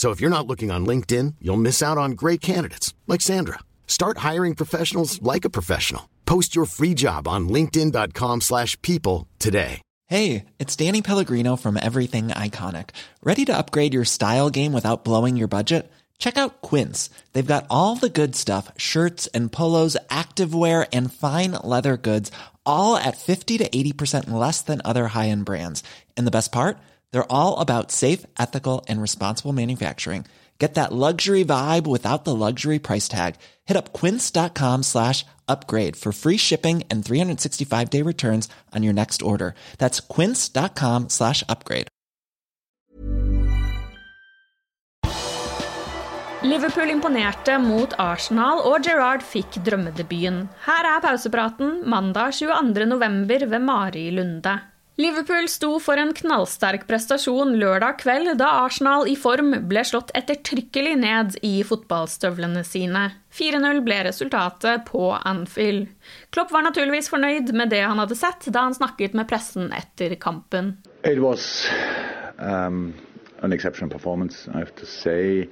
So if you're not looking on LinkedIn, you'll miss out on great candidates like Sandra. Start hiring professionals like a professional. Post your free job on linkedin.com/people today. Hey, it's Danny Pellegrino from Everything Iconic. Ready to upgrade your style game without blowing your budget? Check out Quince. They've got all the good stuff shirts and polos, activewear, and fine leather goods, all at 50 to 80% less than other high end brands. And the best part? They're all about safe, ethical, and responsible manufacturing. Get that luxury vibe without the luxury price tag. Hit up quince.com slash upgrade for free shipping and 365 day returns on your next order. That's quince.com slash upgrade. Liverpool imponerte mot Arsenal, og Gerrard fikk drømmedebuten. Her er pausepraten mandag 22.11. ved Mari Lunde. Liverpool sto for en knallsterk prestasjon lørdag kveld da Arsenal i form ble slått ettertrykkelig ned i fotballstøvlene sine. 4-0 ble resultatet på Anfield. Klopp var naturligvis fornøyd med det han hadde sett da han snakket med pressen etter kampen. It was um, an exceptional performance, I have to say.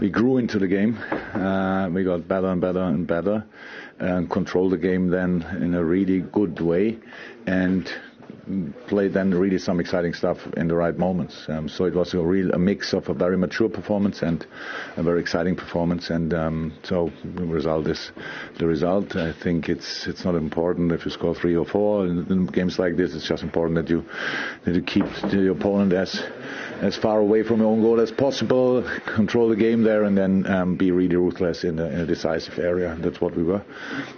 We grew into the game. Uh, we got better and better and better, and controlled the game then in a really good way, and played then really some exciting stuff in the right moments. Um, so it was a real a mix of a very mature performance and a very exciting performance. And um, so the result is the result. I think it's it's not important if you score three or four in, in games like this. It's just important that you that you keep the opponent as as far away from your own goal as possible, control the game there, and then um, be really ruthless in the, in the decisive area. That's what we were,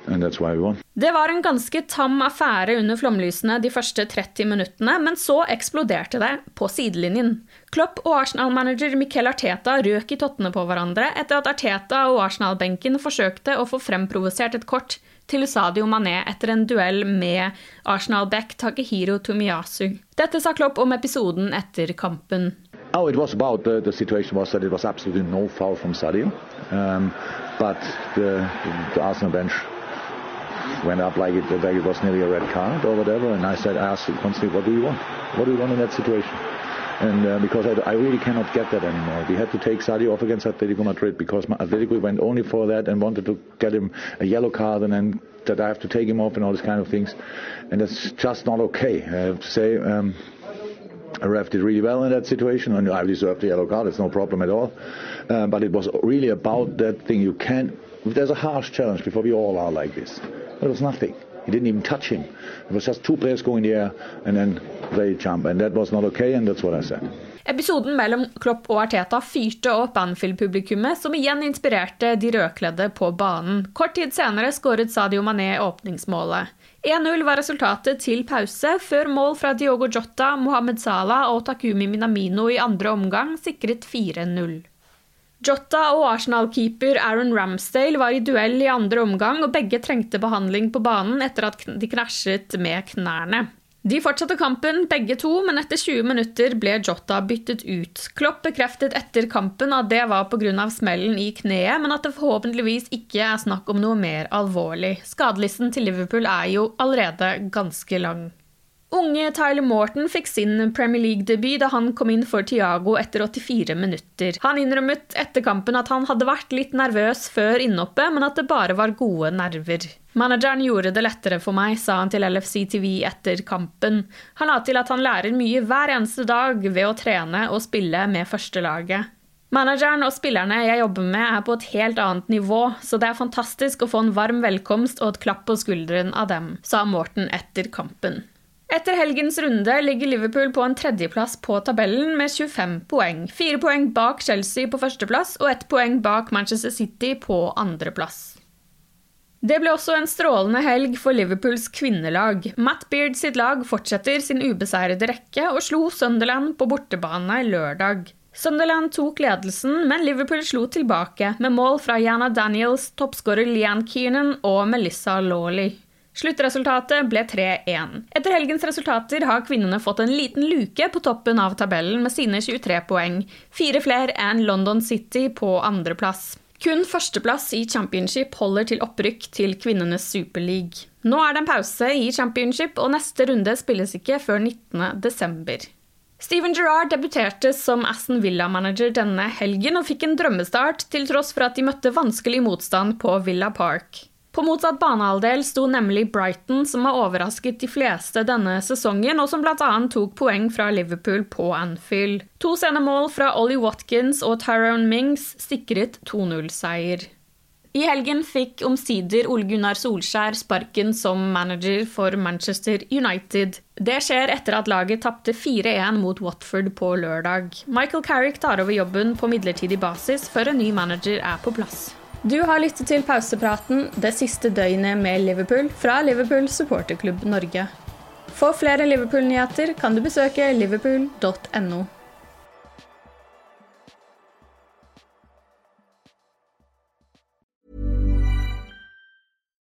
and that's why we won. Det var en ganske tam affære under flomlysene de første 30 minuttene, men så eksploderte det på sidelinjen. Klopp og Arsenal-manager Miquel Arteta røk i tottene på hverandre etter at Arteta og Arsenal-benken forsøkte å få fremprovosert et kort til Sadio Mané etter en duell med Arsenal-back Takehiro Tomiyasu. Dette sa Klopp om episoden etter kampen. Oh, it was about the, the situation was that it was absolutely no foul from Sadio, um, but the, the Arsenal bench went up like it, like it was nearly a red card or whatever, and I said, I asked constantly, what do you want? What do you want in that situation? And uh, because I, I really cannot get that anymore. We had to take Sadio off against Atletico Madrid because Atletico went only for that and wanted to get him a yellow card and then that I have to take him off and all these kind of things. And that's just not okay. I have to say, um, a ref did really well in that situation, and I deserved the yellow card. It's no problem at all. Uh, but it was really about that thing. You can't. There's a harsh challenge before we all are like this. There was nothing. He didn't even touch him. It was just two players going in the air and then they jump, and that was not okay. And that's what I said. Episoden mellom Klopp og Arteta fyrte opp Anfield-publikummet, som igjen inspirerte de rødkledde på banen. Kort tid senere skåret Sadio Mané åpningsmålet. 1-0 var resultatet til pause, før mål fra Diogo Jota, Mohammed Salah og Takumi Minamino i andre omgang sikret 4-0. Jota og Arsenal-keeper Aaron Ramsdale var i duell i andre omgang, og begge trengte behandling på banen etter at de krasjet med knærne. De fortsatte kampen, begge to, men etter 20 minutter ble Jota byttet ut. Klopp bekreftet etter kampen at det var pga. smellen i kneet, men at det forhåpentligvis ikke er snakk om noe mer alvorlig. Skadelisten til Liverpool er jo allerede ganske lang. Unge Tyler Morton fikk sin Premier League-debut da han kom inn for Thiago etter 84 minutter. Han innrømmet etter kampen at han hadde vært litt nervøs før innhoppet, men at det bare var gode nerver. Manageren gjorde det lettere for meg, sa han til LFC TV etter kampen. Han la til at han lærer mye hver eneste dag ved å trene og spille med førstelaget. Manageren og spillerne jeg jobber med er på et helt annet nivå, så det er fantastisk å få en varm velkomst og et klapp på skulderen av dem, sa Morten etter kampen. Etter helgens runde ligger Liverpool på en tredjeplass på tabellen med 25 poeng. Fire poeng bak Chelsea på førsteplass og ett poeng bak Manchester City på andreplass. Det ble også en strålende helg for Liverpools kvinnelag. Matt Beard sitt lag fortsetter sin ubeseirede rekke og slo Sunderland på bortebane lørdag. Sunderland tok ledelsen, men Liverpool slo tilbake med mål fra Jana Daniels, toppskårer Lian Keenan og Melissa Lawley. Sluttresultatet ble 3-1. Etter helgens resultater har kvinnene fått en liten luke på toppen av tabellen med sine 23 poeng, fire flere enn London City på andreplass. Kun førsteplass i championship holder til opprykk til kvinnenes superleague. Nå er det en pause i championship, og neste runde spilles ikke før 19.12. Steven Gerrard debuterte som Aston Villa-manager denne helgen og fikk en drømmestart, til tross for at de møtte vanskelig motstand på Villa Park. På motsatt banehalvdel sto nemlig Brighton, som har overrasket de fleste denne sesongen, og som bl.a. tok poeng fra Liverpool på Anfield. To sene mål fra Ollie Watkins og Tyrone Mings sikret 2-0-seier. I helgen fikk omsider Ole Gunnar Solskjær sparken som manager for Manchester United. Det skjer etter at laget tapte 4-1 mot Watford på lørdag. Michael Carrick tar over jobben på midlertidig basis før en ny manager er på plass. Du har lyttet til pausepraten det siste døgnet med Liverpool fra Liverpool supporterklubb Norge. For flere Liverpool-nyheter kan du besøke liverpool.no.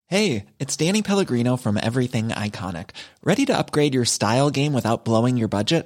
Hey, it's Danny Pellegrino from Everything Iconic. Ready to upgrade your style game without blowing your budget?